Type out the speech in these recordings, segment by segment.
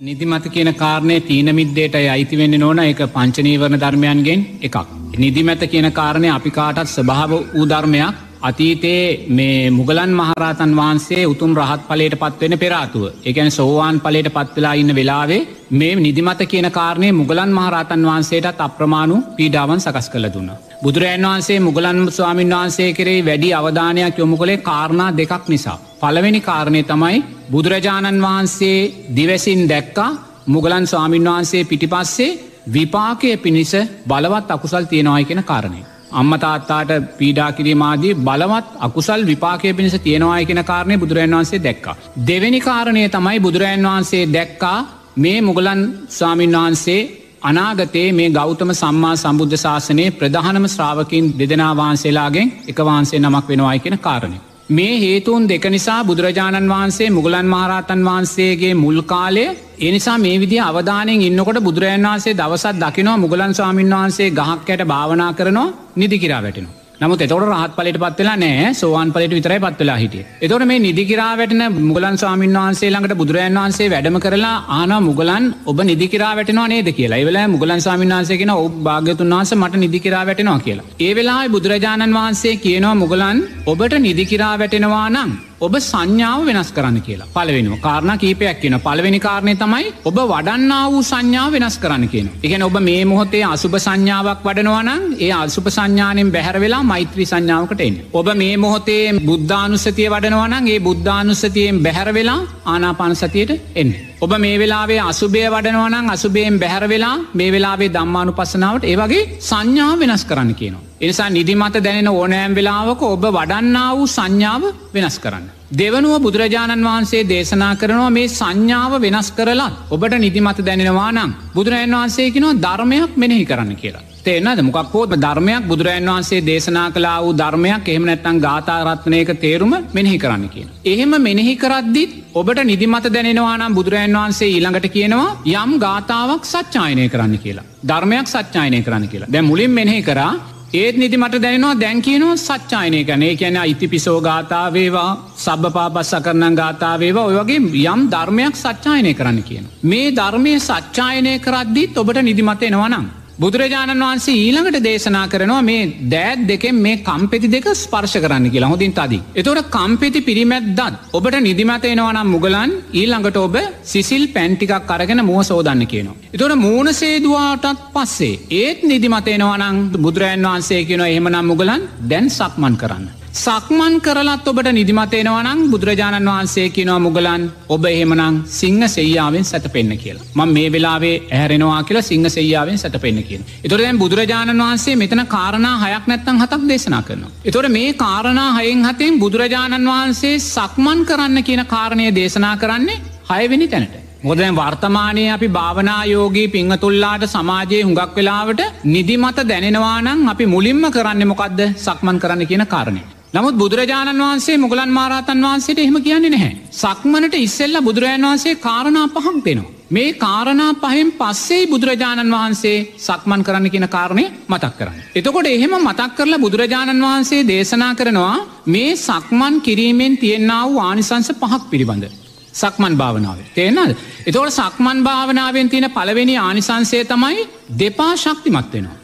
නිදිමත කියන කාරණය තීනමිද්දේට අයිති වෙන්න නොන එක පංචනීවරණ ධර්මයන්ගෙන් එකක්. නිදිමැත කියන කාරණය අපි කාටත් ස්භාව වූ ධර්මයක් අතීතයේ මේ මුගලන් මහරහතන් වහන්සේ උතුම් රහත් පලට පත්වෙන පෙරාතුව එකැන සෝවාන් පලට පත්වෙලා ඉන්න වෙලාවේ මේ නිදිමත කියන කාරණය මුගලන් මහරහතන් වහන්සේටත් අප්‍රමාණු පීඩාවන් සකස් කළ දුන්න. බුදුරජන් වහන්සේ මුගලන් ස්වාමීන් වහන්සේ කරේ වැඩි අවධානයක් යොමු කළේ කාරණා දෙකක් නිසා. පළවෙනි කාරණය තමයි බුදුරජාණන් වහන්සේ දිවැසින් දැක්කා මුගලන් ස්වාමීන් වහන්සේ පිටිපස්සේ විපාකය පිණිස බලවත් අකුසල් තියෙනවායි කියෙන කාරණය. අම්ම තාත්තාට පීඩා කිරීමමාදී බලවත් අකුසල් විපාකය පිණිස තියෙනවාය කියෙන කාරණය බුදුරන් වහන්සේ දැක්කා. දෙවැනි කාරණය තමයි බුදුරජන් වහන්සේ දැක්කා මේ මුගලන් ස්වාමීන් වහන්සේ අනාගතයේ මේ ගෞතම සම්මා සම්බුද්ධ ශාසනයේ ප්‍රධානම ශ්‍රාවකින් දෙදෙනා වහන්සේලාගෙන් එක වහන්සේ නමක් වෙනවායි කියෙන කාරණය. මේ හේතුන් දෙක නිසා බුදුරජාණන් වහන්සේ මුගලන් මහරහතන් වහන්සේගේ මුල් කාලය එනිසා මේ විදි අවධානයෙන් ඉන්නකොට බුදුරජන් වහන්සේ දවසත් දකිනවා මුගලන් ස්වාමීන් වහන්සේ ගහක්කයට භාවනා කරනවා නිදිකිරා වැටෙනවා. නමුත් එතොට රහත් පලට පත්වෙලා නෑ සෝවාන් පලට විතරයි පත්වෙලා හිටිය. එතොට මේ නිදිකිරා වැටන මුගලන් ස්වාමීන් වහන්සේ ළඟට බුදුරජන් වහන්සේ වැඩම කරලා ආන මුගලන් ඔබ නිදිකිරා වැටනවා නේද කියලා වෙලා මුගලන් ස්වාමීන් වහන්සේගෙන ඔබ භාග්‍යතුන් වහන්ස මට නිදිකිරා වැටෙනවා කියලා. ඒ වෙලා බුදුරජාණන් වහන්සේ කියනවා මුගලන් ඔබට නිදිකිරා වැටෙනවා නම් ඔබ සංඥාව වෙනස් කරන්න කියලා පලවෙන කාරණ කීපයක් කියන පලවෙනි කාරණය තමයි ඔබ වඩන්නා වූ සංඥාව වෙනස් කරන්න කියන එකන ඔබ මේ මොහොතේ අසුභ සංඥාවක් වඩනවනම් ඒ අසුප සංඥානෙන් බැහැර වෙලා මෛත්‍රී සංඥාවකට එන්න. ඔබ මේ මොහොතේ බුද්ධානුස්සතිය වඩනවනම් ඒ බුද්ධානුස්සතියෙන් බැහැර වෙලා ආනාපාන සතියට එන්න. ඔබ මේ වෙලාවේ අසුබය වඩනවනං අසුබයෙන් බැහැර වෙලා මේ වෙලාවේ දම්මානු පසනාවට ඒවගේ සංඥාව වෙනස් කරන්න කියනවා. එනිසා නිදිමත දැනෙන ඕනෑම් වෙලාවක ඔබ වඩන්නා වූ සංඥාව වෙනස් කරන්න. දෙවනුව බුදුරජාණන් වහන්සේ දේශනා කරනවා මේ සංඥාව වෙනස් කරලා ඔබට නිදිමත දැනෙනවා නම් බුදුරජන් වහන්සේකිනවා ධර්මයක් මෙනෙහි කරන්න කියලා. තේනද මොකක්කෝත් ධර්මයක් බුදුරජන් වහන්සේ දේශනා කලා වූ ධර්මයක් එහෙම නැත්තන් ගාතාරත්නයක තේරුම මෙනෙහි කරන්න කියන. එහෙම මෙනෙහි කරද්දිත් ඔබට නිදිමත දැනෙනවා නම් බුදුරජන් වහන්සේ ඊළඟට කියනවා යම් ගාතාවක් සච්චායනය කරන්න කියලා. ධර්මයක් සච්චායනය කරන්න කියලා දැ මුලින් මෙනෙහි කරා ඒත් නිති මට දැනවා දැන් කියනවා සච්චායනය කනේ කියැන ඉති පිසෝ ගාතාවේවා සබ පාපස් සකරණන් ගාතාවේවා ඔය වගේ යම් ධර්මයක් සච්චායනය කරන්න කියන. මේ ධර්මය සච්චායනය කරද්දිත් ඔබට නිදිමත එනවනම්. බුදුරජාණන් වහන්සේ ඊළඟට දේශනා කරනවා මේ දෑත් දෙකෙන් මේ කම්පෙති දෙක ස්පර්ශ කරන්න කියලා හොඳින් තදී. එතොට කම්පෙති පිරිමැත්දත් ඔබට නිදිමතයනවනම් මුගලන් ඊළඟට ඔබ සිසිල් පැන්ටිකක් අරගෙන මුව සෝදන්න කියනවා. එතොට මූුණ සේදවාටත් පස්සේ ඒත් නිදිමතයනවනං බුදුරජන් වහන්සේ කියනවා එහෙමනම් මුගලන් දැන් සක්මන් කරන්න. සක්මන් කරලත් ඔබට නිදිමතේනවනං බුදුරජාණන් වහන්සේ කියනවා මුගලන් ඔබ එහෙමනං සිංහ සෙයාවෙන් සැත පෙන්න්න කියලා ම මේ වෙලාවේ ඇහරෙනවා කියලා සිංහ සෙයාවෙන් සැත පෙන්න්න කිය. එතොරදැන් බුදුරජාණන් වහන්සේ මෙතන කාරණා හයක් නැත්තන් හතක් දේශනා කරනවා. එතොට මේ කාරණා හයෙන් හතෙන් බුදුරජාණන් වහන්සේ සක්මන් කරන්න කියන කාරණය දේශනා කරන්නේ හයවෙනි තැනට. මොදැන් වර්තමානය අපි භාවනායෝගී පිංහතුල්ලාට සමාජයේ හුඟක් වෙලාවට නිදිමත දැනෙනවානම් අපි මුලින්ම කරන්න මොකක්ද සක්මන් කරන්න කියන කාරණය. නමුත් බුදුරජාණන් වහන්සේ මුගලන් මාරාතන් වහන්සේට එහෙම කියන්නේ නැහැ. සක්මනට ඉස්සෙල්ල බුදුරජාන් වහන්සේ කාරණා පහක් දෙනවා. මේ කාරණා පහෙන් පස්සේ බුදුරජාණන් වහන්සේ සක්මන් කරන්න කියන කාරණය මතක් කරන්න. එතකොට එහෙම මතක් කරලා බුදුරජාණන් වහන්සේ දේශනා කරනවා මේ සක්මන් කිරීමෙන් තියෙන්න්නා වූ ආනිසංස පහක් පිළිබඳ. සක්මන් භාවනාව. තේනල් එතවට සක්මන් භාවනාවෙන් තියෙන පළවෙනි ආනිසංසය තමයි දෙපා ශක්තිමත් වෙනවා.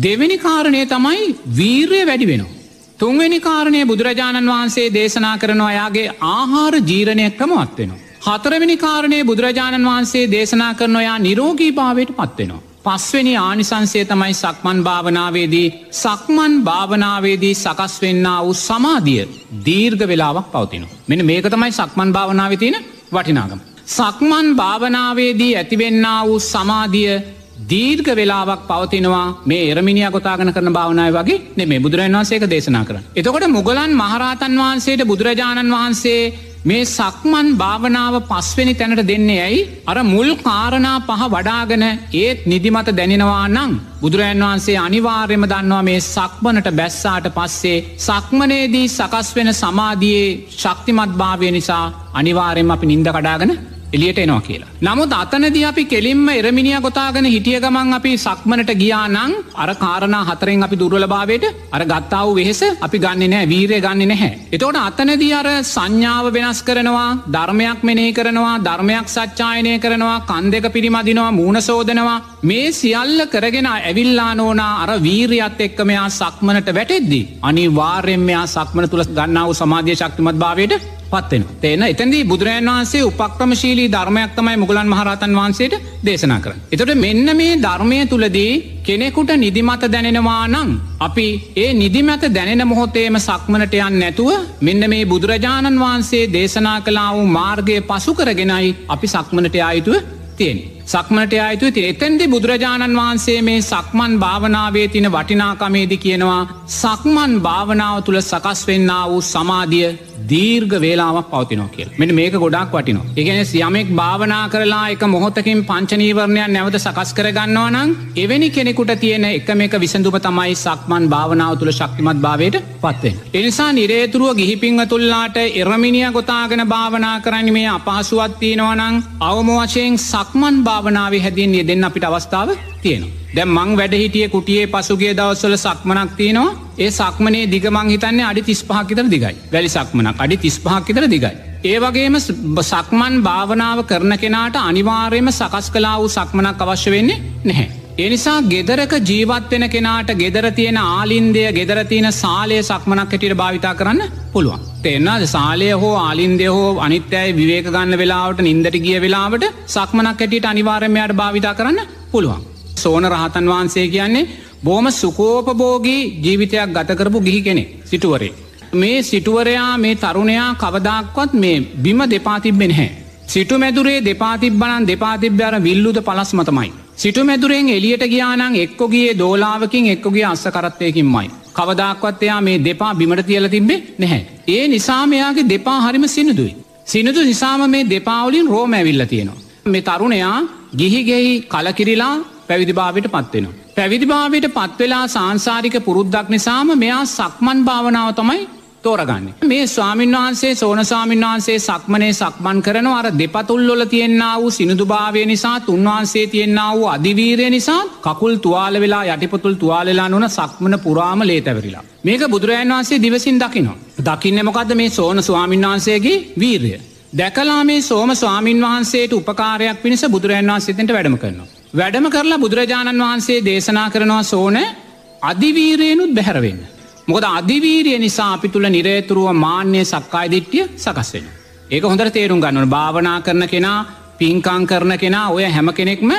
දෙවෙනි කාරණය තමයි වීර්ය වැඩි වෙනවා. තුන්වෙනි කාරණය බුදුරජාණන් වහන්සේ දේශනා කරන අයාගේ ආහාර ජීරණය ක්‍රමවත් වෙනවා. හතරවෙනි කාරණය බුදුරජාණන් වහන්සේ දේශනා කරන ඔයා නිරෝගී භාවයට පත්වෙනවා. පස්වෙනි ආනිසංසය තමයි සක්මන් භාවනාවේදී සක්මන් භාවනාවේදී සකස් වෙන්න වූ සමාධිය දීර්ඝ වෙලාවක් පවතින. මෙන මේක තමයි සක්මන් භාවනාව තියෙන වටිනාගම. සක්මන් භාවනාවේදී ඇතිවෙන්න වූ සමාධිය දීර්ඝ වෙලාවක් පවතිනවා මේ එරමිනිිය කොතාගන කරන භාවනාව වගේ නෙමේ බුදුරන් වහන්සේක දේශනා කරන. එතකොට මුගලන් මහරහතන් වහන්සේට බුදුරජාණන් වහන්සේ මේ සක්මන් භාවනාව පස්වෙනි තැනට දෙන්නේ ඇයි අර මුල් කාරණා පහ වඩාගෙන ඒත් නිදිමත දැනෙනවා නං බුදුරජන් වහන්සේ අනිවාර්යම දන්නවා මේ සක්මනට බැස්සාට පස්සේ සක්මනේදී සකස් වෙන සමාධයේ ශක්තිමත් භාවය නිසා අනිවාර්යම අපි නින්ද කඩාගෙන එලියට එනවා කියලා. නමුත් අතනද අපි කෙලින්ම එරමිනිිය ගොතාගෙන හිටිය ගමන් අපි සක්මනට ගියා නං අර කාරණ හතරෙන් අපි දුර්වලභාවයට අර ගත්තාව වෙහෙස අපි ගන්න නෑ වීරය ගන්න නැහැ. එතෝට අතනදී අර සංඥාව වෙනස් කරනවා ධර්මයක් මෙනේ කරනවා ධර්මයක් සච්චායනය කරනවා කන් දෙක පිරිමදිනවා මූුණ සෝදනවා මේ සියල්ල කරගෙන ඇවිල්ලා නෝනා අර වීරියත් එක්ක මෙයා සක්මනට වැටෙද්දී. අනි වාර්යෙන් මෙයා සක්මන තුළ ගන්නාව සමාධිය ශක්තිමත් භාවයට පත්වෙන. තේන එතැදී බුදුරජන් වහන්සේ උපක්‍රමශීලී ධර්මයක් තමයි මුගලන් මහරතන් වහන්සේට දේශනා කර. එතොට මෙන්න මේ ධර්මය තුළදී කෙනෙකුට නිදිමත දැනෙනවා නම්. අපි ඒ නිදිමත දැනෙන මොහොතේම සක්මනට යන්න නැතුව මෙන්න මේ බුදුරජාණන් වහන්සේ දේශනා කලා වූ මාර්ගය පසු කරගෙනයි අපි සක්මනට ආයුතුව තියෙන. සක්මට අයතු ති එතැන්දි බුදුරජාණන් වහන්සේ මේ සක්මන් භාවනාවේ තින වටිනාකමේදි කියනවා සක්මන් භාවනාව තුළ සකස් වෙන්න වූ සමාධිය දීර්ග වේලාවක් පවතිනෝ කියල් මෙට මේක ගොඩක් වටිනවා එකන යමෙක් භාවනා කරලා එක මොහොතකින් පංචනීවරණයක් නැවත සකස් කරගන්නවා නම් එවැනි කෙනෙකුට තියෙන එක මේක විසඳුම තමයි සක්මන් භාවනාව තුළ ශක්තිමත් භාවයට පත්වෙන්. එනිසා නිරේතුරුව ගිහිපිංහ තුල්ලාට එරමිනිිය ගොතාගෙන භාවනා කරන්න මේ අපහසුවත් තියෙනවනං අවම වශයෙන් සක්මන් භාවනාව හැදින් යෙදෙන් අපිට අවස්ථාව තියෙනවා. දැ මං වැඩ හිටිය කුටියේ පසුගේ දවස්වල සක්මනක් තියනවා ඒ සක්මනේ දිගමං හිතන්නේ අඩි තිස්පහකිතර දිගයි වැලි සක්මනක් අඩි තිස්පහක්කිතර දිගයි. ඒ වගේම සක්මන් භාවනාව කරන කෙනාට අනිවාර්යම සකස් කලා වූ සක්මනක් අවශ්‍ය වෙන්නේ නැහැ. එනිසා ගෙදරක ජීවත් වෙන කෙනාට ගෙදර තියෙන ආලින්දය ගෙදර තියෙන සාලය සක්මනක් හැටියට භාවිතා කරන්න පුළුවන්. තෙන්න්නද සාලය හෝ ආලින්දය හෝ අනිත්‍යයි විවේක ගන්න වෙලාවට නින්දට ගිය වෙලාවට සක්මනක් හැටියට අනිවාර්යමයට භාවිතා කරන්න පුළුවන්. සෝන රහතන් වහන්සේ කියන්නේ බෝම සුකෝපබෝගී ජීවිතයක් ගතකරපු ගිහි කෙනෙ සිටුවරේ. මේ සිටුවරයා මේ තරුණයා කවදක්වත් මේ බිම දෙපාතිබෙන හැ. සිටු මැදුරේ දෙපාතිබ්බනන් දෙපාතිබ්‍යාර විල්ලුද පලස් මතමයි. සිටු මැදුරෙන් එලියට ගියානං එක්කොගේ දෝලාවකින් එක්කොගේ අස්ස කරත්තයකින් මයි. කවදක්වත් එයා මේ දෙපා බිමට තියල තිබේ නැහැ. ඒ නිසාමයාගේ දෙපා හරිම සිනුදුයි. සිනුදු නිසාම මේ දෙපාවලින් රෝම ඇවිල්ල තියෙනවා. මේ තරුණයා ගිහිගෙහි කලකිරිලා පැවිදිභාවට පත්වෙනවා. පැවිදිභාවට පත්වෙලා සංසාරික පුරුද්දක් නිසාම මෙයා සක්මන් භාවනාව තමයි තෝරගන්න. මේ ස්වාමීන් වහන්සේ සෝන සාමීන් වහන්සේ සක්මනේ සක්මන් කරන අර දෙපතුල්ලොල තියෙන්න්න වූ සිනුදුභාවය නිසා තුන්වහන්සේ තියෙන්න්න වූ අධිවීරය නිසා කකුල් තුවාල වෙලා යටිපතුල් තුවාලලා නොන සක්මන පුරාම ලේතැවරිලා. මේක බුදුරජන් වහන්සේ දිවසින් දකිනවා. දකින්න මොකද මේ සෝන ස්වාමීන් වහන්සේගේ වීරය. දැකලා මේ සෝම ස්වාමීන් වහන්සේට උපකාරයක් පිණිස බුදුරජන් වහන්සේතට වැඩම කරනවා. වැඩම කරලා බුදුරජාණන් වහන්සේ දේශනා කරනවා සෝන අධිවීරයනුත් බැහැරවෙන්න. මොකද අධිවීරිය නිසා අපි තුළ නිරේතුරුව මාන්‍ය සක්කායිදිට්ටිය සකස්වෙන. ඒක හොඳට තේරුම් ගන්නවන භාවනා කරන කෙනා පින්කං කරන කෙනා ඔය හැම කෙනෙක්ම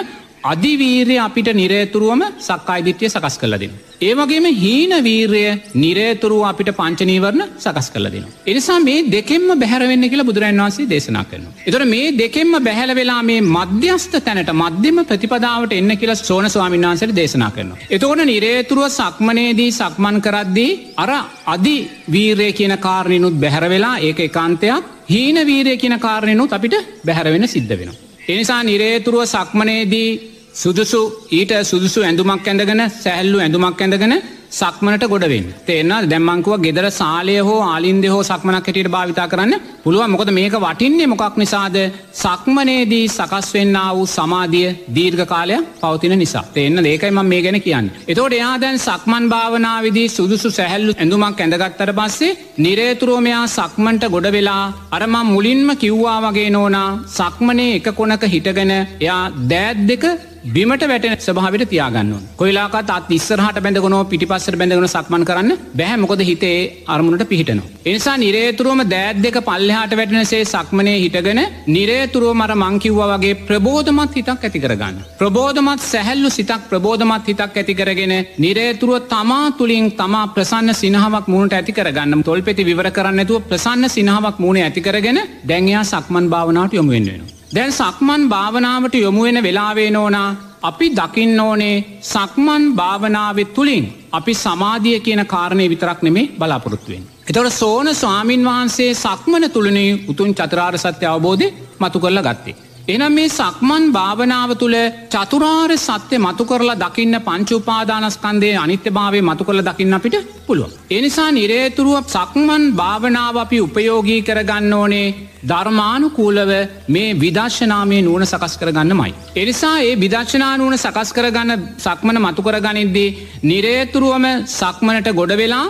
අධිවීරය අපිට නිරේතුරුවම සක්කායිදිට්්‍යය සකස් කලදින. ඒවගේම හීන වීරය නිරේතුරුව අපිට පංචනීවරණ සකස් කල දෙන. එනිසා මේ දෙකෙම බැහරවෙන්න කියලා බුදුරන් වන්සේ දේශනා කරන. එතොට මේ දෙකෙම බැහල වෙලා මේ මධ්‍යස්ථ තැනට මධ්‍යම ප්‍රතිපදාවට එන්න කියලා සෝන ස්වාමීන් වහන්සට දේශනා කරනවා. එතකොට නිරේතුරුව සක්මනේදී සක්මන් කරද්දී අර අධි වීරය කියන කාරණයනුත් බැහැරවෙලා ඒක එකන්තයක් හීන වීරය කියන කාරණයනුත් අපිට බැහැරවෙන සිද්ධ වෙන. එනිසා නිරේතුරුව සක්මනේදී සුදුසු ඊට සුදුසු ඇඳුමක් ඇඳගෙන සැහල්ලු ඇඳුමක් ඇඳගෙන සක්මනට ගොඩවෙන් තේන්න දැම්මංකුව ගෙදර සාලය හෝ ආලින්ද හෝ සක්මනක් හැටියට භාවිතා කරන්න. පුළුව මොකද මේක වටින්නේ මොකක් නිසාද? සක්මනේදී සකස් වෙන්න වූ සමාධිය දීර්ඝ කාලය පවතින නිසා. තේන්න ඒකයිම මේ ගැන කියන්න. එතෝට එයා දැන් සක්මන් භාවනාවිදී සුදුසු සැහැල්ලු ඇඳුමක් ඇඳගත්තර පස්සේ නිරේතුරෝමයා සක්මන්ට ගොඩ වෙලා අරම මුලින්ම කිව්වා වගේ නෝනා සක්මනේ එක කොනක හිටගෙන එයා දෑත් දෙක බිමට වැටෙන ස්භාවට තියාගන්න කොයිලාකත් අත් ඉස්සරහට බැඳගුණ පිටිපස්සට බැඳගුණ සක්මන් කරන්න බැහැ මොකද හිතේ අරමුණට පිහිටනවා. එනිසා නිරේතුරුවම දෑත් දෙක පල්ලෙහාට වැටෙනසේ සක්මනය හිටගෙන නිරේතුරුව මර මංකිව්ව වගේ ප්‍රබෝධමත් හිතක් ඇතිකරගන්න. ප්‍රබෝධමත් සැහැල්ලු සිතක් ප්‍රබෝධමත් හිතක් ඇතිකරගෙන නිරේතුරුව තමා තුළින් තමා ප්‍රසන්න සිනහවක් මුණට ඇතිකරගන්න තොල්පෙති විවර කරන්නතුව ප්‍රසන්න සිනහවක් මුණ ඇතිකරගෙන දැන්යා සක්මන් භාවනාවට යොමුුවෙන් වෙනවා. දැන් සක්මන් භාවනාවට යොමුුවෙන වෙලාවේ නෝනා අපි දකින්න ඕනේ සක්මන් භාවනාවත් තුළින් අපි සමාධිය කියන කාරණය විතරක් නෙමේ බලාපොරොත්තුවෙන්. එතවට සෝන ස්වාමීන් වහන්සේ සක්මන තුළනේ උතුන් චතරාර සත්‍ය අවබෝධය මතු කරල ගත්තේ. එනම් මේ සක්මන් භාවනාව තුළ චතුරාර් සත්‍යය මතු කරලා දකින්න පංචුපාදානස්කන්දේ අනිත්‍ය භාවය මතු කරල දකින්න අපිට පුළුව. එනිසා නිරේතුරුව සක්මන් භාවනාව අපි උපයෝගී කරගන්න ඕනේ ධර්මානුකූලව මේ විදර්ශනාමය නුවන සකස් කරගන්න මයි. එනිසා ඒ විදර්ශනා නුවන සකස් කරගන්න සක්මන මතු කරගනිද්දී නිරේතුරුවම සක්මනට ගොඩ වෙලා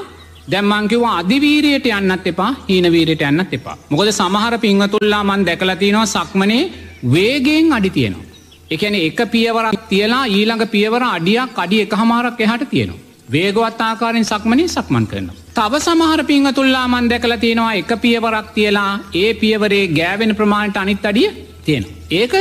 දැම්මංකිවා අධිවීරයට යන්නත් එපා හීනවීරයට යන්නත් එපා. මොකද සමහර පිංහතුල්ලා මන් දැකලතිනවා සක්මනේ වේගෙන් අඩි තියෙනවා. එකන එක පියවරක් තියලා ඊළඟ පියවර අඩියක් අඩි එක හමාරක් එහට තියෙනවා. වේගවත් ආකාරෙන් සක්මනින් සක්මන් කරන. තව සමහර පිංහතුල්ලා මන් දැකල තියෙනවා එක පියවරක් තියලා ඒ පියවරේ ගෑවෙන ප්‍රමාණට අනිත් අඩිය තියෙන. ඒක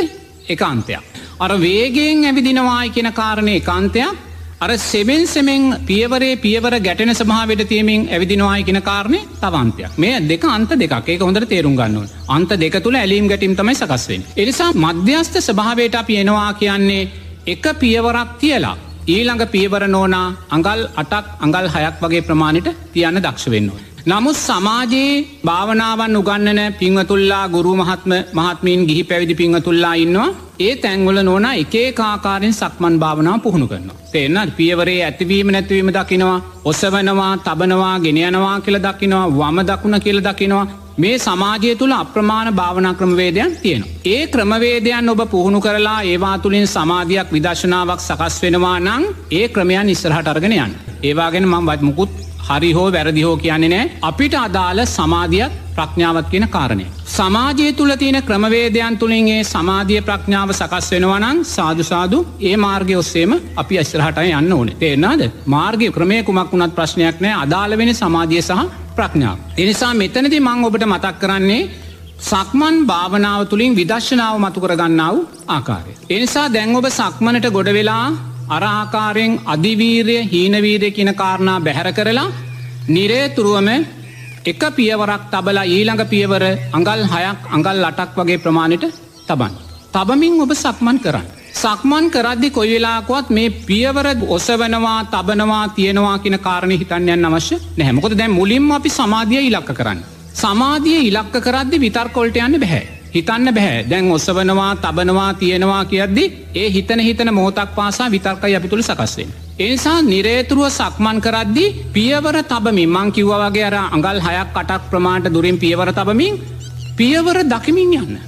එක අන්තයක්. අර වේගෙන් ඇවිදිනවායි කියෙන කාරණය කාන්තයක් අර සෙමෙන් සෙමෙන් පියවරේ පියවර ගැටෙන සභාවට තියමින් ඇවිදිනවායි කියෙන කාරණය තවන්තයක් මේ දෙක අන්ත දෙකක් ඒක හොඳට තේරුම් ගන්නවා අන්ත දෙක තුළ ඇලීම් ගැටීම් තමයි සකස්වෙන්. එනිසා මධ්‍යස්ථ ස්භාවයට අපි එනවා කියන්නේ එක පියවරක් තියලා ඊළඟ පියවර නෝනා අඟල් අටක් අඟල් හයක් වගේ ප්‍රමාණයට තියන්න දක්ෂ වෙන්නවා. නමුත් සමාජයේ භාවනාවන් උගන්නන පිංවතුල්ලා ගුරු මහත්ම මහත්මීන් ගිහි පැවිදි පිංහතුල්ලා ඉන්නවා ඒ තැංගුල නොන එකේ කාකාරෙන් සක්මන් භාවනාව පුහුණු කරනවා. තේන්න පියවරේ ඇතිවීම නැතිවීම දකිනවා ඔසවනවා තබනවා ගෙනයනවා කියල දකිනවා වම දකුණ කියල දකිනවා මේ සමාජය තුළ අප්‍රමාණ භාවනා ක්‍රමවේදයන් තියෙන. ඒ ක්‍රමවේදයන් ඔබ පුහුණු කරලා ඒවා තුළින් සමාධයක් විදශනාවක් සකස් වෙනවා නං ඒ ක්‍රමයන් ඉස්සරහට අර්ගෙනයන්. ඒවාගෙන මං වත් මුකුත් හරි හෝ වැරදි හෝ කියන්නේ නෑ අපිට අදාළ සමාධියත් ප්‍රඥාවත් කියන කාරණය. සමාජය තුළ තියෙන ක්‍රමවේදයන් තුළින්ගේ සමාධිය ප්‍රඥාව සකස් වෙනවනං සාධසාදු ඒ මාර්ගය ඔස්සේම අපි අස්රහට යන්න ඕන තේරනාද මාර්ගය ක්‍රමය කුමක් වුණත් ප්‍රශ්නයක් නෑ අදාළ වෙන සමාධිය සහ ප්‍රඥාව. එනිසා මෙතනති මං ඔබට මතක් කරන්නේ සක්මන් භාවනාව තුළින් විදශනාව මතු කරගන්නාව ආකාරය. එනිසා දැන් ඔබ සක්මනට ගොඩ වෙලා අරආකාරයෙන් අධිවීරය හීනවීරය කියන කාරණා බැහැර කරලා නිරේතුරුවම එක පියවරක් තබලා ඊළඟ පියවර අඟල් හයක් අඟල් අටක් වගේ ප්‍රමාණයට තබන්. තබමින් ඔබ සක්මන් කරන්න. සක්මන් කරද්දි කොයි වෙලාකුවත් මේ පියවර ඔසවනවා තබනවා තියෙනවා කියන කාරණය හිතන්නයන් අවශ්‍ය නැහැමකොද දැන් මුලින්ම අපි සමාධිය ඉලක්ක කරන්න. සමාධිය ඉලක්ක කරද්දි විතර්කොල්ට යන්න බැහැ. හිතන්න බැහැ දැන් ඔස්සවනවා තබනවා තියෙනවා කියද්දි ඒ හිතන හිතන මෝතක් පාසා විතර්කයි අපි තුළ සකස්වෙන්. එනිසා නිරේතුරුව සක්මන් කරද්දි පියවර තබමින් මං කිව්ව වගේ අර අඟල් හයක් කටක් ප්‍රමාණට දුරින් පියවර තබමින් පියවර දකිමින් යන්න.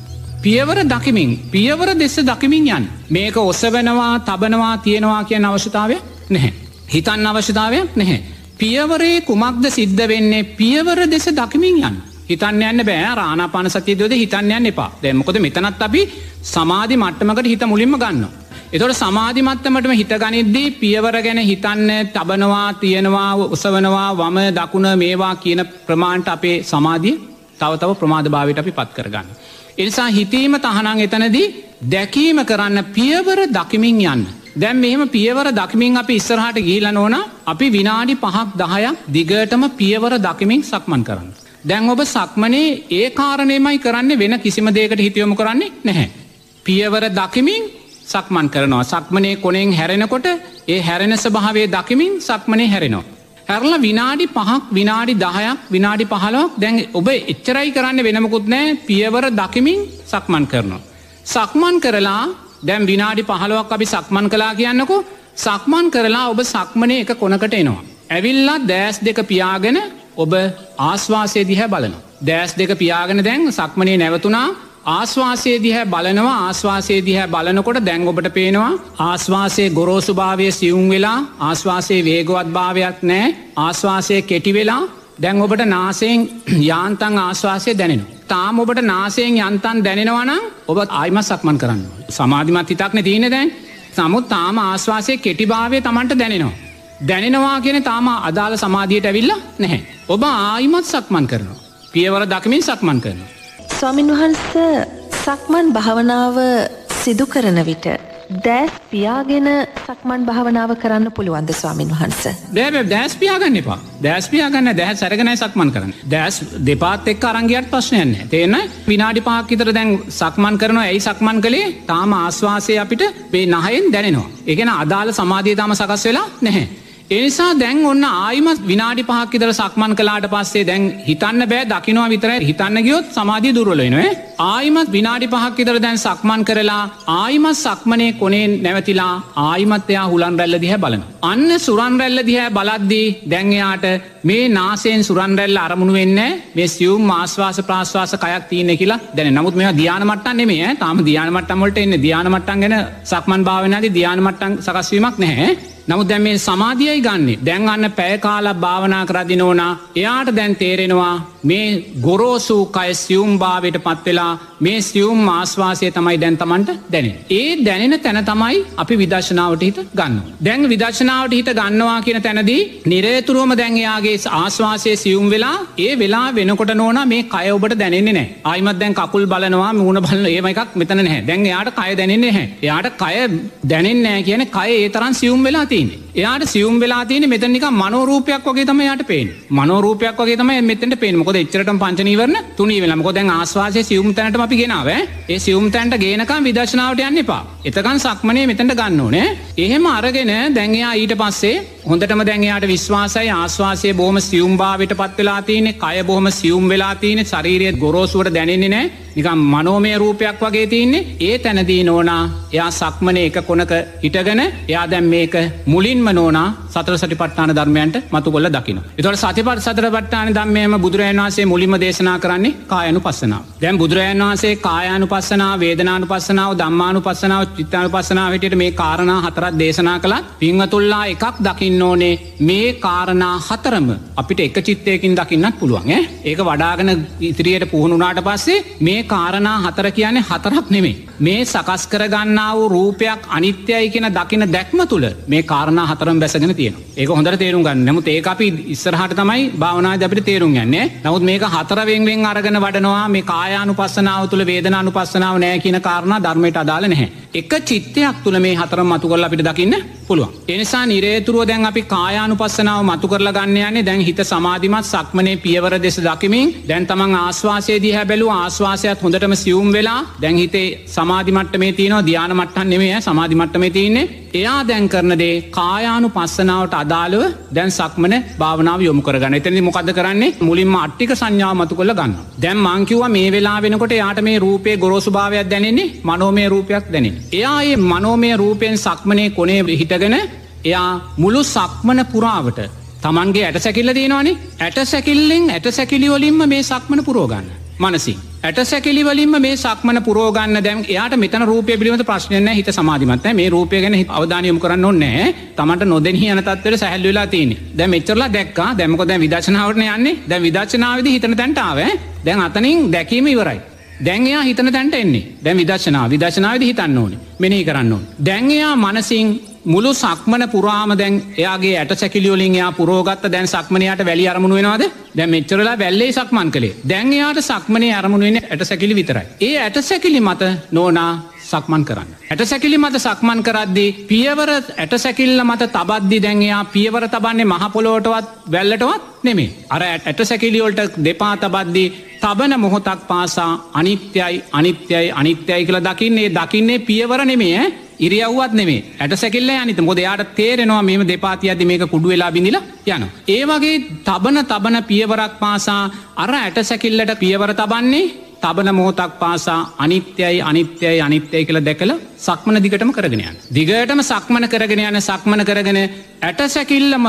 පියවර දකිමින් පියවර දෙස දකිමින් යන් මේක ඔස්සවෙනවා තබනවා තියෙනවා කියන අවශ්‍යතාවය නැහැ. හිතන්න අවශ්‍යතාවයක් නැහැ. පියවරේ කුමක්ද සිද්ධ වෙන්නේ පියවර දෙස දකිමින් යන්න. හිතන්න යන්න බෑ රානාපාන සතියදද හිතන්න යන්න එපා දැමකොද මෙතනත් අපි සමාධි මට්ටමකට හිත මුලින්ම ගන්න. එතොට සමාධි මත්තමටම හිතගනිද්දී පියවර ගැන හිතන්න තබනවා තියෙනවා උසවනවා වම දකුණ මේවා කියන ප්‍රමාණ්ට අපේ සමාධිය තවතව ප්‍රමාධ භාවට අපි පත් කරගන්න. එනිසා හිතීම තහනං එතනදී දැකීම කරන්න පියවර දකිමින් යන්න. දැම් මෙහම පියවර දකිමින් අපි ඉස්සරහට ගීල නෝන අපි විනාඩි පහක් දහයක් දිගටම පියවර දකිමින් සක්මන් කරන්න. දැන් ඔබ සක්මනේ ඒ කාරණයමයි කරන්න වෙන කිසිම දේකට හිතියොමු කරන්නේ නැහැ. පියවර දකිමින් සක්මන් කරනවා සක්මනේ කොනෙන් හැරෙනකොට ඒ හැරෙන ස්භාවේ දකිමින් සක්මනේ හැරෙනවා. හැරල විනාඩි පහක් විනාඩි දහයක් විනාඩි පහලක් දැන් ඔබ එච්චරයි කරන්න වෙනමකුත් නෑ පියවර දකිමින් සක්මන් කරනවා. සක්මන් කරලා දැම් විනාඩි පහලුවක් අපි සක්මන් කලා කියන්නකෝ සක්මන් කරලා ඔබ සක්මනය එක කොනකට එනවා. ඇවිල්ලා දෑස් දෙක පියාගෙන ඔබ ආස්වාසය දිහැ බලන. දෑස් දෙක පියාගෙන දැන් සක්මනේ නැවතුනා ආස්වාසේ දිහැ බලනවා ආස්වාසේ දිහැ බලනකොට දැන් ඔබට පේනවා ආස්වාසේ ගොරෝසුභාවය සියුම් වෙලා ආස්වාසේ වේගවත් භාවයක් නෑ ආස්වාසය කෙටි වෙලා දැන් ඔබට නාසයෙන් යාන්තන් ආශ්වාසය දැනෙන. තාම ඔබට නාසයෙන් යන්තන් දැනෙනවනම් ඔබත් ආයිම සක්මන් කරන්න. සමාධිමත් හිතක්න තියෙන දැන් සමුත් තාම ආශ්වාසය කෙටිභාවය තමන්ට දැනෙනවා. දැනෙනවා කියෙන තාම අදාළ සමාධියට ඇවිල්ල නැහැ. ඔබ ආයිමත් සක්මන් කරනවා. පියවර දකමින් සක්මන් කරනවා. ස්වාමින් වහන්ස සක්මන් භාවනාව සිදු කරන විට දෑස් පියාගෙන සක්මන් භාවනාව කරන්න පුළුවන්ද ස්වාමින් වහන්ස. දැබ දැස් පියාගන්න එපා දැස් පියාගන්න දැහ සැරගනයි සක්මන් කරන දැස් දෙපාත් එක් අරංගියත් ප්‍රශ්නයන්න තියෙන විනාඩි පාකිතර දැන් සක්මන් කරන ඇයි සක්මන් කළේ තාම ආශ්වාසය අපිට පේ නහයෙන් දැනෙනවා. එකෙන අදාළ සමාධී තම සකස් වෙලා නැහැ. එනිසා දැන් ඔන්න ආයිමත් විනාඩි පහක්කිතර සක්මන් කලාට පස්සේ දැන් හිතන්න බෑ දකිනවා විතර හිතන්න ගියොත් සමාධී දුරලෙනවේ ආයිමත් විනාඩි පහක් ඉදර දැන් සක්මන් කරලා ආයිමත් සක්මනේ කොනේ නැවතිලා ආයිමත්‍යයා හුලන් රැල්ල දිහැ බලන. අන්න සුරන් රැල්ල දිහැ බලද්දී දැන්යාට මේ නාසයෙන් සුරන්රැල්ල අරමුණු වෙන්න මේ සියුම් මාස්වාස ප්‍රාශ්වාස කයක් තියන කියලා දැන නමුත් මේ ධ්‍යානමට්ටන් නෙමේ තාම ධ්‍යානමට්ටමට එන්න ධ්‍යානමට්ටන් ගැන සක්මන් භාවනාද ධ්‍යානමට්ටන් සකස්වීමක් නැහැ. නමුත් දැන් මේ සමාධියයි ගන්නේ. දැන් අන්න පැයකාලක් භාවනා කරදි නෝනා එයාට දැන් තේරෙනවා මේ ගොරෝසු කය සියුම් භාවයට පත්වෙලා මේ සියුම් ආස්වාසය තමයි දැන් තමන්ට දැනෙන. ඒ දැනෙන තැන තමයි අපි විදශනාවට හිත ගන්න. දැන් විදශනාවට හිත ගන්නවා කියන තැනදී නිරේතුරුවම දැන්යාගේ ආස්වාසය සියුම් වෙලා ඒ වෙලා වෙනකොට නෝන මේ කය ඔබට දැනෙන්නේ නෑ අයිමත් දැන් කකුල් බලනවා මුණ බලන ඒම එකක් මෙතන නැහැ. දැන් එයාට කය දැනෙන්නේ හැ එයාට කය දැනෙන්නෑ කියන කය ඒ තරන් සියුම් වෙලා තියන්නේ. එයාට සියුම් වෙලා තියන මෙතනික මනෝරූපයක් වගේ තම යට පේන මනෝරූපයක් වගේ තම මෙතට පේන මොකද එච්චරට පංචනීවරන තුනී වෙලමකො දැන් ආස්වාසය සියුම් තැනට අපි ගෙනාව ඒ සියුම් තැන්ට ගේනකම් විදශනාවට යන්න එපා. එතකන් සක්මනය මෙතැට ගන්න ඕනේ. එහෙම අරගෙන දැන්යා ඊට පස්සේ හොඳටම දැන්යාට විශ්වාසයි ආශ්වාසය බොහම සියුම්භාවට පත් වෙලා තියනෙ කය බොහම සියුම් වෙලා තියනෙ ශරීරයත් ගොරෝසුවට දැනෙන්නේ නෑ නිකම් මනෝමය රූපයක් වගේ තියන්නේ ඒ තැනදී නෝනා එයා සක්මන එක කොනක හිටගෙන එයා දැම් මේක මුලින්ම නෝනා සතර සටි පට්ටාන ධර්මයන්ට මතු කොල්ල දකින. එතොට සතිපට සතර පට්ටාන ධම්මයම බුදුරජන් වන්සේ මුලින්ම දේශනා කරන්නේ කායනු පස්සනාව. දැම් බුදුරජන් වන්සේ කායනු පස්සනාව වේදනානු පස්සනාව දම්මානු පස්සනාව චිත්තානු පස්සනාවටට මේ කාරණා හතරත් දේශනා කළත් පිංහතුල්ලා එකක් දකින්න ඕනේ මේ කාරණා හතරම අපිට එක චිත්තයකින් දකින්නත් පුළුවන් ඒක වඩාගෙන ඉතිරියට පුහුණුනාට පස්සේ මේ කාරණා හතර කියන්නේ හතරක් නෙමේ. මේ සකස් කරගන්නා වූ රූපයක් අනිත්‍යයි කියෙන දකින දැක්ම තුළ මේ කාරණා හතරම් බැසගෙන තියෙන ඒක හොඳට තේරුම් ගන්න නමුත් ඒ අපි ඉස්සරහට තමයි භාවනා අපිට තේරුම් යන්නේ නමුත් මේක හතරවෙන්ෙන් අරගෙන වඩනවා මේ කායානු පස්සනාව තුළ වේදනානු පස්සනාව නෑ කියන කාරණා ධර්මයට අදාල නැහැ. එක චිත්තයක් තුළ මේ හතරම් මතු කොල්ල අපිට දකින්න පුළුවන්. එනිසා නිරේතුරුව දැන් අපි කායානු පස්සනාව මතු කරල ගන්නයන්නේ දැන් හිත සමාධිමත් සක්මනේ පියවර දෙස දකිමින්. දැන් තමන් ආස්වාසේදී හැබැලු ආස්වාසයත් හොඳටම සියුම් වෙලා දැන් හිතේ සමාධිමට්ට මේ තියනවා ධ්‍යාන මට්ටන් නෙමේ සමාධිමට්ට මේ තියන්නේ. එයා දැන් කරනදේ කායානු පස්සනාවට අදාළව දැන් සක්මන භාවනාව යොමු කරගන්න. එතනි මොකද කරන්නේ? මුලින්ම අට්ටික සංඥාව මතු කොළ ගන්න දැන් මංකිව මේ වෙලා වෙනකොට යාට මේ රූපය ගොරෝසු භාවයක් දැනෙන්නේ මනෝමය රූපයක් දැනෙන එයා ඒ මනෝමය රූපයෙන් සක්මනය කොනේ හිටගෙන එයා මුළු සක්මන පුරාවට තමන්ගේ ඇට සැකිල්ල තියෙනවානේ ඇට සැකිල්ලෙන් ඇට සැකිලිවලින්ම මේ සක්මන පුරෝගන්න මනසි ඇට සැකිලිවලින්ම මේ සක්මන පුරෝගන්න දැම් එයාට මෙතන රූපය පිළිබඳ ප්‍රශ්නයන හිත සමාධිමත් මේ රූපය ගැන අවධානයම කරන්න ඕන්නෑ තමට නොදෙහි යනතත්වර සැහල්ලලා තියන දැ මෙච්චරලා දැක්කා. දැමක දැ විදශනාවරන යන්නේ? දැ විදශනාවද හිතන තැන්ටාව දැන් අතනින් දැකීම ඉවරයි. දැන්යා හිතන තැන්ට එන්නේ. දැන් විදශනා විදශනාවද හිතන්න ඕනේ. මෙනෙහි කරන්න ඕන. දැන්යා මනසින් මුළු සක්මන පුරාම දැන් එයාගේ ඇට සැකිලියෝලින් යා පුරෝගත්ත දැන් සක්මනයට වැලි අරමුණ වෙනවාද දැ මෙච්චරලා වැල්ලේ සක්මන් කළේ දැන් එයාට සක්මනය අරමුණුවෙන ඇට සැකිලි විතරයි. ඒ ඇට සැකිලි මත නෝනා සක්මන් කරන්න. ඇට සැකිලි මත සක්මන් කරද්දී පියවර ඇට සැකිල්ල මත තබද්දි දැන්යා පියවර තබන්නේ මහපොලෝටවත් වැල්ලටවත් නෙමේ. අර ඇට සැකිලියෝල්ට දෙපා තබද්දී තබන මොහොතක් පාසා අනිත්‍යයි අනිත්‍යයි අනිත්‍යයි කියලා දකින්නේ දකින්නේ පියවර නෙමේ ඉරියව්වත් නෙමේ ඇට සැකිල්ල අනිත මොද යාට තේරෙනවා මෙම දෙපාති අද මේක කුඩු වෙලා බිඳිල යන. ඒ වගේ තබන තබන පියවරක් පාසා අර ඇට සැකිල්ලට පියවර තබන්නේ තබන මොහොතක් පාසා අනිත්‍යයි අනිත්‍යයි අනිත්‍යය කළ දැකල සක්මන දිගටම කරගෙනයන්. දිගටම සක්මන කරගෙන යන සක්මන කරගෙන ඇට සැකිල්ලම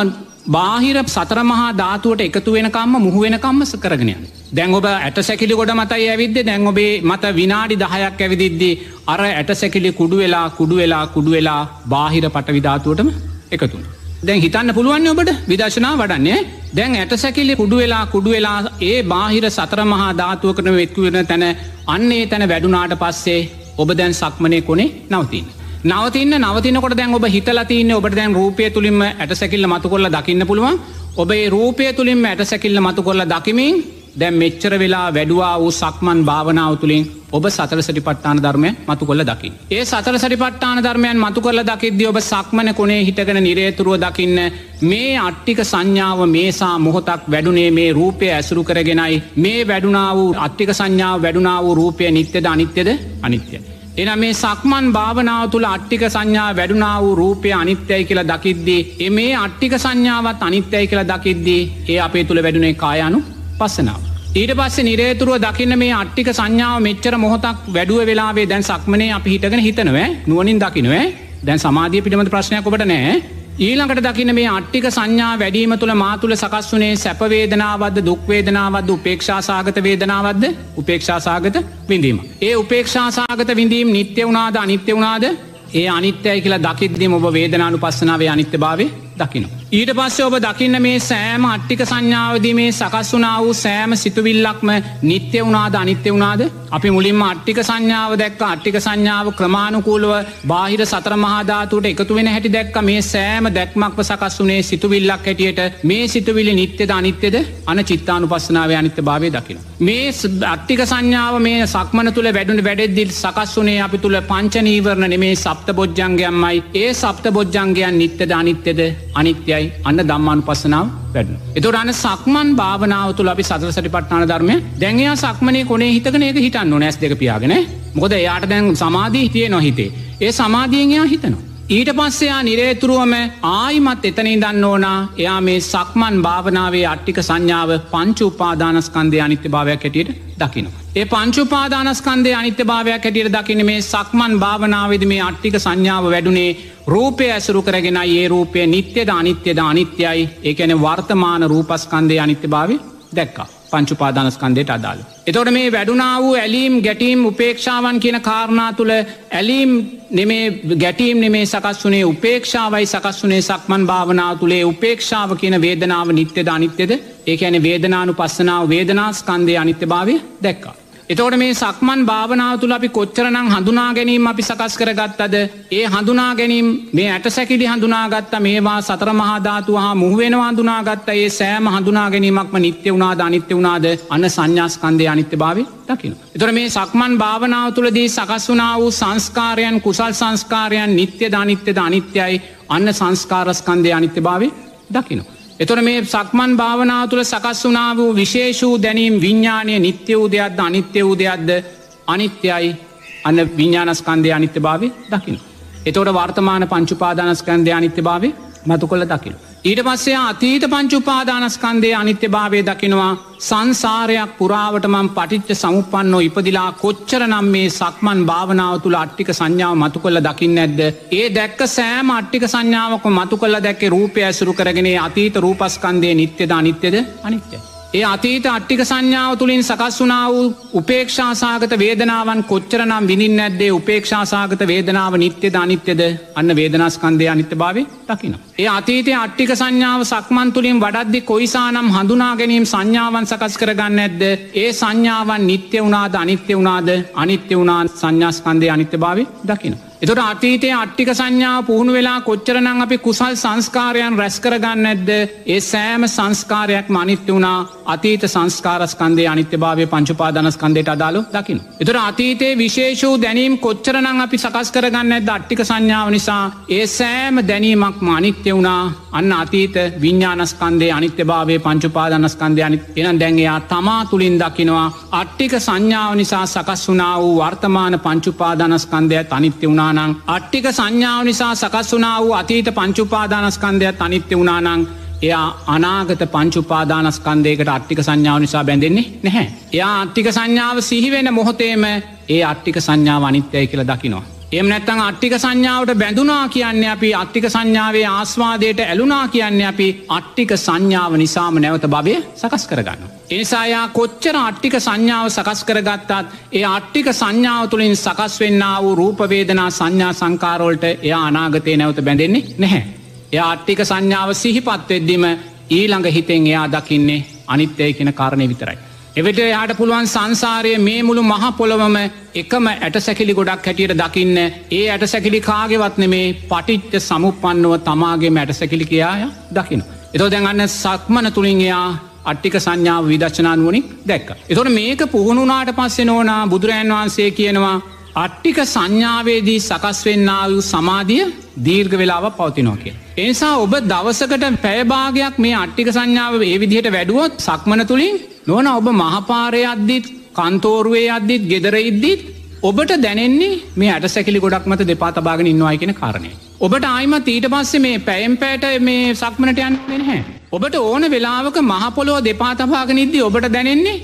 බාහිර සතරමහා ධාතුවට එකතු වෙනකම්ම මුහුවෙනකම්ම කරගෙනයන්. දැන් ඔබ ඇට සැකිලි ගොඩ මතයි ඇවිද්ද දැන් ඔබේ මත විනාඩි දහයක් ඇවිදිද්දී අර ඇට සැකිලි කුඩු වෙලා කුඩු වෙලා කුඩු වෙලා බාහිර පට විධාතුවටම එකතුන්. දැන් හිතන්න පුළුවන් ඔබට විදශනා වඩන්නේ දැන් ඇට සැකිලි කුඩු වෙලා කුඩු වෙලා ඒ බාහිර සතර මහා ධාතුවකන වෙත්කුවෙන තැන අන්නේ තැන වැඩුනාට පස්සේ ඔබ දැන් සක්මනය කොනේ නවතින්. නවතින්න නවතිනකොට දැන් ඔබ හිතලතින්න ඔබට දැන් රූපය තුළින්ම ඇට සැකිල්ල මතු කොල්ල දකින්න පුළුවන් ඔබේ රූපය තුළින්ම ඇට සැකිල්ල මතු කොල්ල දකිමින් දැම් මෙච්චර වෙලා වැඩුවා වූ සක්මන් භාවනාව තුළින් ඔබ සතර සටිපට්ටාන ධර්මය මතු කොල්ල දකි. ඒ සතර සටිපට්ටාන ධර්මයන් මතු කරල දකිද්ද ඔබ සක්මන කොනේ හිටගෙන නිරේතුරුව දකින්න මේ අට්ටික සංඥාව මේසා මොහොතක් වැඩුනේ මේ රූපය ඇසුරු කරගෙනයි මේ වැඩුණා වූ අට්ටික සංඥාව වැඩුණා වූ රූපය නිත්‍යද අනිත්‍යද අනිත්‍යය. එන මේ සක්මන් භාවනාව තුළ අට්ටික සංඥා වැඩුණා වූ රූපය අනිත්‍යයි කියලා දකිද්දී එ මේ අට්ටික සංඥාවත් අනිත්‍යයි කියලා දකිද්දී ඒ අපේ තුළ වැඩුණේ කායනු පස්සනාව. ඊට පස්සේ නිරේතුරුව දකින්න මේ අට්ටික සංඥාව මෙච්චර මොහොතක් වැඩුව වෙලාවේ දැන් සක්මනේ අපි හිටගෙන හිතනව. නුවනින් දකිනව. දැන් සමාධිය පිළිබඳ ප්‍රශ්නයක් ඔබට නෑ ඊළඟට දකින මේ අට්ටික සංඥා වැඩීම තුළ මාතුළ සකස් වනේ සැපවේදනාවද දුක්වේදනාවද උපේක්ෂාසාගත වේදනාවද්ද උපේක්ෂාසාගත විඳීම. ඒ උපේක්ෂාසාගත විඳීම් නිත්‍ය වුණාද අනිත්‍ය වුණාද ඒ අනිත්‍යයි කියලා දකිද්දිම ඔබ වේදනානු පස්සනාවේ අනිත්‍ය භාවය දකිනවා. ඊට පස්සේ ඔබ දකින්න මේ සෑම අට්ටික සංඥාවදී මේ සකස් වනා වූ සෑම සිතුවිල්ලක්ම නිත්‍ය වුණාද අනිත්‍ය වුණාද? අපි මුලින්ම අට්ටික සංඥාව දැක්ක අට්ටික සංඥාව ක්‍රමාණුකූලව බාහිර සතර මහාධාතුට එකතු වෙන හැටි දැක්ක මේ සෑම දැක්මක්ව සකස් වනේ සිතුවිල්ලක් හැටියට. මේ සිතුවිලි නිත්‍යද අනිත්‍යද? අන චිත්තානු පස්සනාව අනිත්‍ය භාවය දකින. මේ අට්ටික සංඥාව මේ සක්මන තුළ වැඩුණ වැඩෙද්දිල් සකස් වනේ අපි තුළ පංචනීවරණ නෙමේ සප්ත බොජ්ජන්ගයන්මයි ඒ සප්ත බොජ්ජන්ගයන් නිත්‍යද අනිත්‍යද? අනිත්‍යයි අන්න දම්මානු පස්සනාව වැඩන. එතුට අන්න සක්මන් භාවනාව තුළ අපි සතර සටි පට්නාන ධර්මය දැන්යා සක්මනේ කොනේ හිතකන එක හිටන්න නොනැස් දෙක පියාගෙන මොකද එයාට දැන් සමාධී හිතිය නොහිතේ. ඒ සමාධියෙන් එයා හිතනවා. ඊට පස්සයා නිරේතුරුවම ආයිමත් එතනින් දන්න ඕනා එයා මේ සක්මන් භාවනාවේ අට්ටික සංඥාව පංචු උපාදානස්කන්දය අනිත්‍ය භාවයක් හැටියට දකිනවා. ඒ පංචුපාදානස්කන්දය අනිත්‍ය භාවයක් හැටියට දකින මේ සක්මන් භාවනාවද මේ අට්ටික සංඥාව වැඩුණේ රූපය ඇසුරු කරගෙන ඒ රූපය නිත්‍යද අනිත්‍යද අනිත්‍යයි ඒකැන වර්තමාන රූපස්කන්දය අනිත්‍ය භාවය දැක්කා. පංචුපාදානස්කන්දයට අදාළ. එතොට මේ වැඩුනා වූ ඇලීම් ගැටීම් උපේක්ෂාවන් කියන කාරණා තුළ ඇලීම් නෙමේ ගැටීම් නෙමේ සකස් වනේ උපේක්ෂාවයි සකස් වනේ සක්මන් භාවනාව තුළේ උපේක්ෂාව කියන වේදනාව නිත්‍යද අනිත්‍යද ඒ ඇන වේදනානු පස්සනාව වේදනාස්කන්දය අනිත්‍ය භාවය දැක්කා. එතවට මේ සක්මන් භාවනාව තුළ අපි කොච්චරනං හඳුනා ගැනීම අපි සකස් කරගත්තද ඒ හඳුනා ගැනීම් මේ ඇට සැකිලි හඳුනාගත්ත මේවා සතර මහාධාතු හා මුහුවෙනවා හඳුනාගත්ත ඒ සෑම හඳුනා ගැනීමක්ම නිත්‍ය වුණාද අනිත්‍ය වුණාද අන්න සංඥාස්කන්දය අනිත්‍ය භාව දකින. එතොර මේ සක්මන් භාවනාව තුළදී සකස් වනා වූ සංස්කාරයන් කුසල් සංස්කාරයන් නිත්‍ය ධනිත්‍යද අනිත්‍යයි අන්න සංස්කාරස්කන්දය අනිත්‍ය භාවේ දකිනවා. එතොට මේ සක්මන් භාවනාව තුළ සකස් වනා වූ විශේෂූ දැනීම් විඤ්ඥානය නිත්‍ය වූ දෙයක්ද අනිත්‍ය වූ දෙයක්ද අනිත්‍යයි අන්න විඤ්ඥානස්කන්දය අනිත්‍ය භාවය දකින. එතවට වර්තමාන පංචුපාදානස්කන්දය අනිත්‍ය භාවය මතු කොළ දකින. ඊට පස්සේ අතීත පංචුපාදානස්කන්දය අනිත්‍ය භාවය දකිනවා සංසාරයක් පුරාවටමම් පටිච්ච සමුපන්නෝ ඉපදිලා කොච්චර නම් මේ සක්මන් භාවනාව තුළ අට්ටික සංඥාව මතු කොල්ල දකින්න ඇද්ද. ඒ දැක්ක සෑම අට්ටික සංඥාවක මතු කල්ල දැක්කේ රූපය ඇසුරු කරගෙන අතීත රූපස්කන්දය නිත්‍යද අනිත්‍යද අනිත්‍යය. ඒ අතීත අට්ටික සංඥාව තුළින් සකස් වනා වූ උපේක්ෂාසාගත වේදනාවන් කොච්චරනම් විනින් ඇද්දේ උපේක්ෂාසාගත වේදනාව නිත්‍යද අනිත්‍යද අන්න වේදනාස්කන්දය අනිත්‍ය භාවය දකින. ඒ අතීතය අට්ටික සංඥාව සක්මන් තුළින් වඩද්දි කොයිසානම් හඳුනා ගැනීම් සංඥාවන් සකස් කරගන්න ඇද්ද ඒ සංඥාවන් නිත්‍ය වුණාද අනිත්‍ය වුණාද අනිත්‍ය වුණා සංඥාස්කන්දය අනිත්‍ය භාවය දකිනවා. එතොට අතීතය අට්ටික සංඥාව පුහුණු වෙලා කොච්චරනං අපි කුසල් සංස්කාරයන් රැස්කරගන්න ඇද්ද ඒ සෑම සංස්කාරයක් මනිත්‍ය වුණා. අතීත සංස්කාරස්කන්දය අනිත්‍ය භාවය පංචුපාදනස්කන්දයට අදාලු දකින. එතොට අතීතයේ විශේෂූ දැනීම් කොච්චරනං අපි සකස් කරගන්න ඇද අට්ටික සංඥාව නිසා? ඒ සෑම දැනීමක්ම අනිත්‍ය වුණා. අන්න අතීත විඤ්ඥානස්කන්දේ අනිත්‍ය භාවය පංචුපාදනස්කන්දය අනි එන දැන්ගයා තමා තුළින් දකිනවා අට්ටික සංඥාව නිසා සකස් වනා වූ වර්තමාන පංචුපාදනස්කන්දය අනිත්‍ය වුණා වුණානං අට්ටික සංඥාව නිසා සකස් වනා වූ අතීත පංචුපාදානස්කන්දයක් අනිත්‍ය වුණානං එයා අනාගත පංචුපාදානස්කන්දයකට අට්ටික සංඥාව නිසා බැඳෙන්නේ නැහැ. එයා අට්ටික සංඥාව සිහිවෙන මොහොතේම ඒ අට්ටික සංඥාව අනිත්‍යය කියල දකිනවා. එම නැත්තං අට්ටික සංඥාවට බැඳුනා කියන්නේ අපි අට්ටික සංඥාවේ ආස්වාදයට ඇලුනා කියන්නේ අපි අට්ටික සංඥාව නිසාම නැවත භවය සකස් කරගන්න. එනිසායා කොච්චර අට්ටික සංඥාව සකස් කරගත්තත් ඒ අට්ටික සංඥාව තුළින් සකස් වෙන්න වූ රූපවේදනා සංඥා සංකාරෝල්ට එයා අනාගතය නැවත බැඳෙන්නේ නැහැ. එය අට්ටික සංඥාව සිහිපත්වෙද්දිම ඊළඟ හිතෙන් එයා දකින්නේ අනිත්‍යය කියෙන කාරණය විතරයි. එවිට යාට පුළුවන් සංසාරය මේ මුළු මහ පොළොවම එකම ඇට සැකිලි ගොඩක් හැටියට දකින්න ඒ ඇට සැකිලි කාගෙවත්න මේ පටිච්ච සමුපන්නව තමාගේ මැට සැකිලි කියාය දකින. එතෝ දැන්ගන්න සක්මන තුළින් එයා අට්ටික සංඥාව විදශනානුවනින් දැක්ක. එතොට මේක පුහුණුනාට පස්සේ නෝනා බුදුරජන් වහන්සේ කියනවා අට්ටික සංඥාවේදී සකස් වෙන්නා වූ සමාධිය දීර්ඝ වෙලාව පවතිනෝ කිය. එනිසා ඔබ දවසකට පැයභාගයක් මේ අට්ටික සංඥාව ඒ විදිහට වැඩුවොත් සක්මන තුළින් නොන ඔබ මහපාරය අද්දිත් කන්තෝරුවේ අද්දිත් ගෙදර ඉද්දිත් ඔබට දැනෙන්නේ මේ අට සැකිලි ගොඩක් මත දෙපා තබාගෙන ඉන්නවායි කියෙන කාරණය. ඔබට ආයිමත් ඊට පස්සේ මේ පැයම් පෑට මේ සක්මනට යන්න හැ. ඔබට ඕන වෙලාවක මහපොලෝ දෙපා තබාගෙන ඉද්දි ඔබට දැනෙන්නේ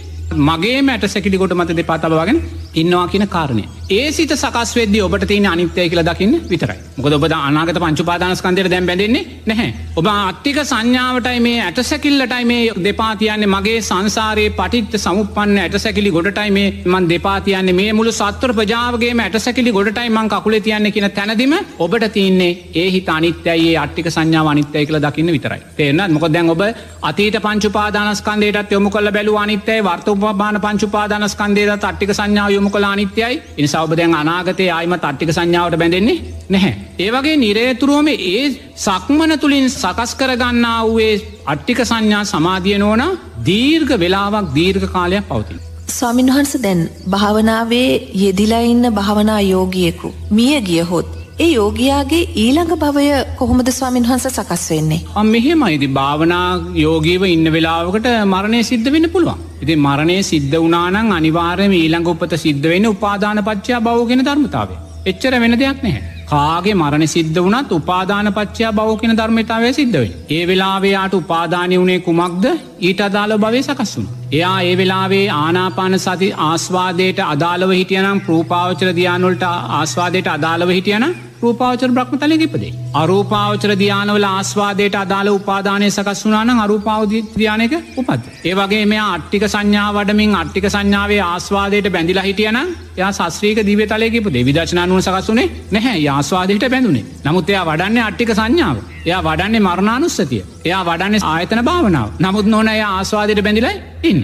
මගේ මැට සැකිලිකොට මත දෙපා තබවාගෙන ඉන්නවා කියන කාරණය. ඒ සිත සකස් වෙද්දි ඔබට තියෙන අනිත්‍යය කියලා දකින්න විතරයි. මොකද ඔබ අනාගත පංචුපාදානස්කන්දයට දැම් බැඳෙන්නේ නැහැ. ඔබ අත්තික සංඥාවටයි මේ ඇට සැකිල්ලටයි මේ දෙපාතියන්නේ මගේ සංසාරයේ පටිත්ත සමුපන්න ඇට සැකිලි ගොඩටයි මේ මන් දෙපාතියන්නේ මේ මුළු සත්වර ප්‍රජාවගේ ඇට සැකිලි ගොඩටයි මං කකුල තියන්න කියන තැනදිම ඔබට තියන්නේ ඒ හිත අනිත්‍යයේ අට්ටික සංඥාව අනිත්‍යය කියලා දකින්න විතරයි. තේරන්න මොක දැන් ඔබ අතීත පංචුපාදානස්කන්දේටත් යොමු කල බැලු අනිත්‍යය වර්තපබාන පංචුපාදානස්කන්දේට අට්ටික සංඥාව යොමු කළ අනිත්‍යයි ඉනිසා ඔබ දැන් අනාගතය ආයම තට්ටික සංඥාවට බැඳෙන්නේ නැහැ. ඒවගේ නිරේතුරුවම ඒ සක්මන තුළින් සකස් කරගන්නා වූේ අට්ටික සංඥා සමාධියනෝන දීර්ඝ වෙලාවක් දීර්ඝ කාලයක් පවතින්. ස්වාමින්වහන්ස දැන් භාවනාවේ යෙදිලා ඉන්න භාවනා යෝගියෙකු. මිය ගියහොත්. ඒ යෝගයාගේ ඊළඟ භවය කොහොමද ස්වාමින් වහන්ස සකස් වෙන්නේ. අම් මෙහෙමයිති භාවනා යෝගීව ඉන්න වෙලාවකට මරණය සිද්ධ වෙන්න පුළුවන්. ඉති මරණය සිද්ධ වනානං අනිවාර්යම ඊළඟ උපත සිද්ධ වෙන්න උපාදාන පච්චා බවගෙන ධර්මතාවේ. එච්චර වෙන දෙයක් නැහැ. කාගේ මරණ සිද්ධ වනත් උපාදාන පච්චයා බවකෙන ධර්මතාවය සිද්ධව. ඒ වෙලාවයාට උපාදානය වුණේ කුමක්ද ඊට අදාළ භවය සකස්සුන්. එයා ඒ වෙලාවේ ආනාපාන සති ආස්වාදයට අදාළව හිටියනම් ප්‍රූපාවචර දයානොල්ට ආස්වාදයට අදාළව හිටියන රූපාවචර බ්‍රහ්ම තලෙකිපදේ. අරූපාවචර ධ්‍යානවල ආස්වාදයට අදාළ උපාදානය සකස් වනාන අරූපාවධ්‍යානක උපත්. ඒවගේ මේ අට්ටික සංඥා වඩමින් අට්ටික සංඥාවේ ආස්වාදයට බැඳිලා හිටියන යා සස්්‍රීක දිවතලයකිප දෙවිදශනානුව සකසුනේ නැහැ ආස්වාදයට බැඳුනේ නමුත් එයා වඩන්නේ අට්ටික සංඥාව. එයා වඩන්නේ මරණානුස්සතිය. එයා වඩන්නේ ආයතන භාවනාව. නමුත් නොන එය ආස්වාදයට බැඳිලයි ඉන්න.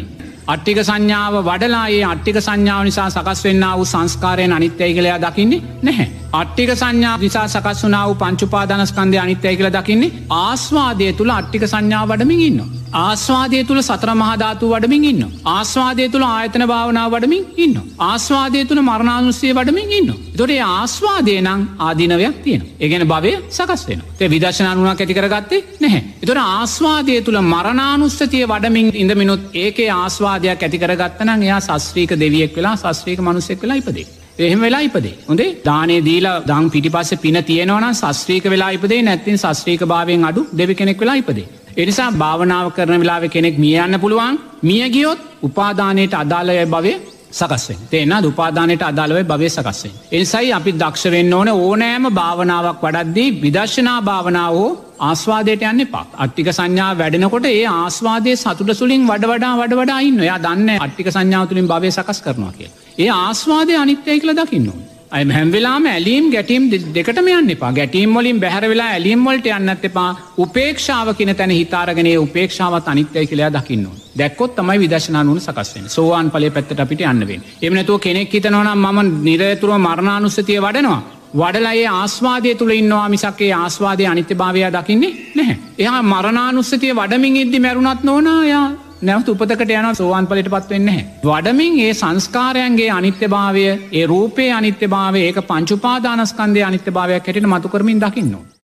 අට්ටික සංඥාව වඩලායේ අට්ටික සංඥාව නිසා සකස් වෙන්න වූ සංස්කාරයෙන් අනිත්‍යය කළයා දකින්නේ නැහැ. අට්ටික සංඥා නිසා සකස් වනාව පංචුපාදනස්කන්දය අනිත්‍යය කියල දකින්නේ ආස්වාදය තුළ අට්ටික සංඥා වඩමින් ඉන්න. ආස්වාදය තුළ සතර මහධාතු වඩමින් ඉන්න. ආස්වාදය තුළ ආයතන භාවනාව වඩමින් ඉන්න. ආස්වාදය තුළ මරණානුස්සේ වඩමින් ඉන්න. තොරේ ආස්වාදය නං ආදිනවයක් තියෙන. ඒගෙන භවය සකස් වෙන. ඒ විදශනානුවක් ඇතිකරගත්තේ නැහැ. එතොට ආස්වාදය තුළ මරණානුස්්‍යතිය වඩමින් ඉඳමිනුත් ඒකේ ආස්වාදයක් ඇතිකරගත්තන එයා සස්්‍රීක දෙවියෙක් වෙලා සස්්‍රීක මනුසෙක් වෙලා ඉපදේ. එහෙම වෙලා ඉපදේ. හොඳේ? දානේ දීලා දං පිටිපස්ස පින තියෙනවන සස්ත්‍රීක වෙලා ඉපදේ නැත්තින් සස්ත්‍රීක භාවයෙන් අඩු දෙවි කෙනෙක් වෙලා ඉපදේ. එනිසා භාවනාව කරන වෙලාව කෙනෙක් මියන්න පුළුවන්. මිය ගියොත් උපාදානයට අදාළය භවය සකස්වෙන් තේන උපාදානයට අදාළව භවය සකස්සේ. එනිසයි අපි දක්ෂ වෙන්න ඕන ඕනෑම භාවනාවක් වඩද්දී විදර්ශනා භාවනාවෝ ආස්වාදයට යන්න පා අට්ටික සංඥා වැඩෙනකොට ඒ ආස්වාදය සතුට සුලින් වඩ වඩා වඩ වඩා ඉන්න යා දන්න අට්ටික සංඥාව තුළින් භවය සකස් කරනවා කිය. ඒ ආස්වාදය අනිත්‍යය කළ දකින්නවා. අයි හැම්වෙලාම ඇලීම් ගැටීම් දෙකටම යන්න එපා ගැටීම් වලින් බැහර වෙලා ඇලීම් වලට යන්නත් එපා උපේක්ෂාව කියන තැන හිතාරගෙන උපේක්ෂාවත් අනිත්‍යය කළයා දකින්නවා. දැක්කොත් තමයි විදශනානුවන සකස්වෙන් සෝවාන් පලේ පැත්තට අපිට යන්නවෙන්. එමනතුව කෙනෙක් හිතනවනම් මම නිරතුරුව මරණානුස්සතිය වඩනවා. වඩලයේ ආස්වාදය තුළ ඉන්නවා මිසක්කේ ආස්වාදය අනිත්‍ය භාවය දකින්නේ නැහැ. එයා මරණානුස්සතිය වඩමින් ඉද්දි මැරුණත් නොනයා නැවත උපතකට යන සෝවාන් පලට පත්වවෙන්න වඩමින් ඒ සංස්කාරයන්ගේ අනිත්‍ය භාවය ඒ රූපේ අනිත්‍ය භාවය ඒ පංචුපාදානස්කන්දය අනිත්‍ය භාවයක් හැට මතු කරමින් දකින්නවා.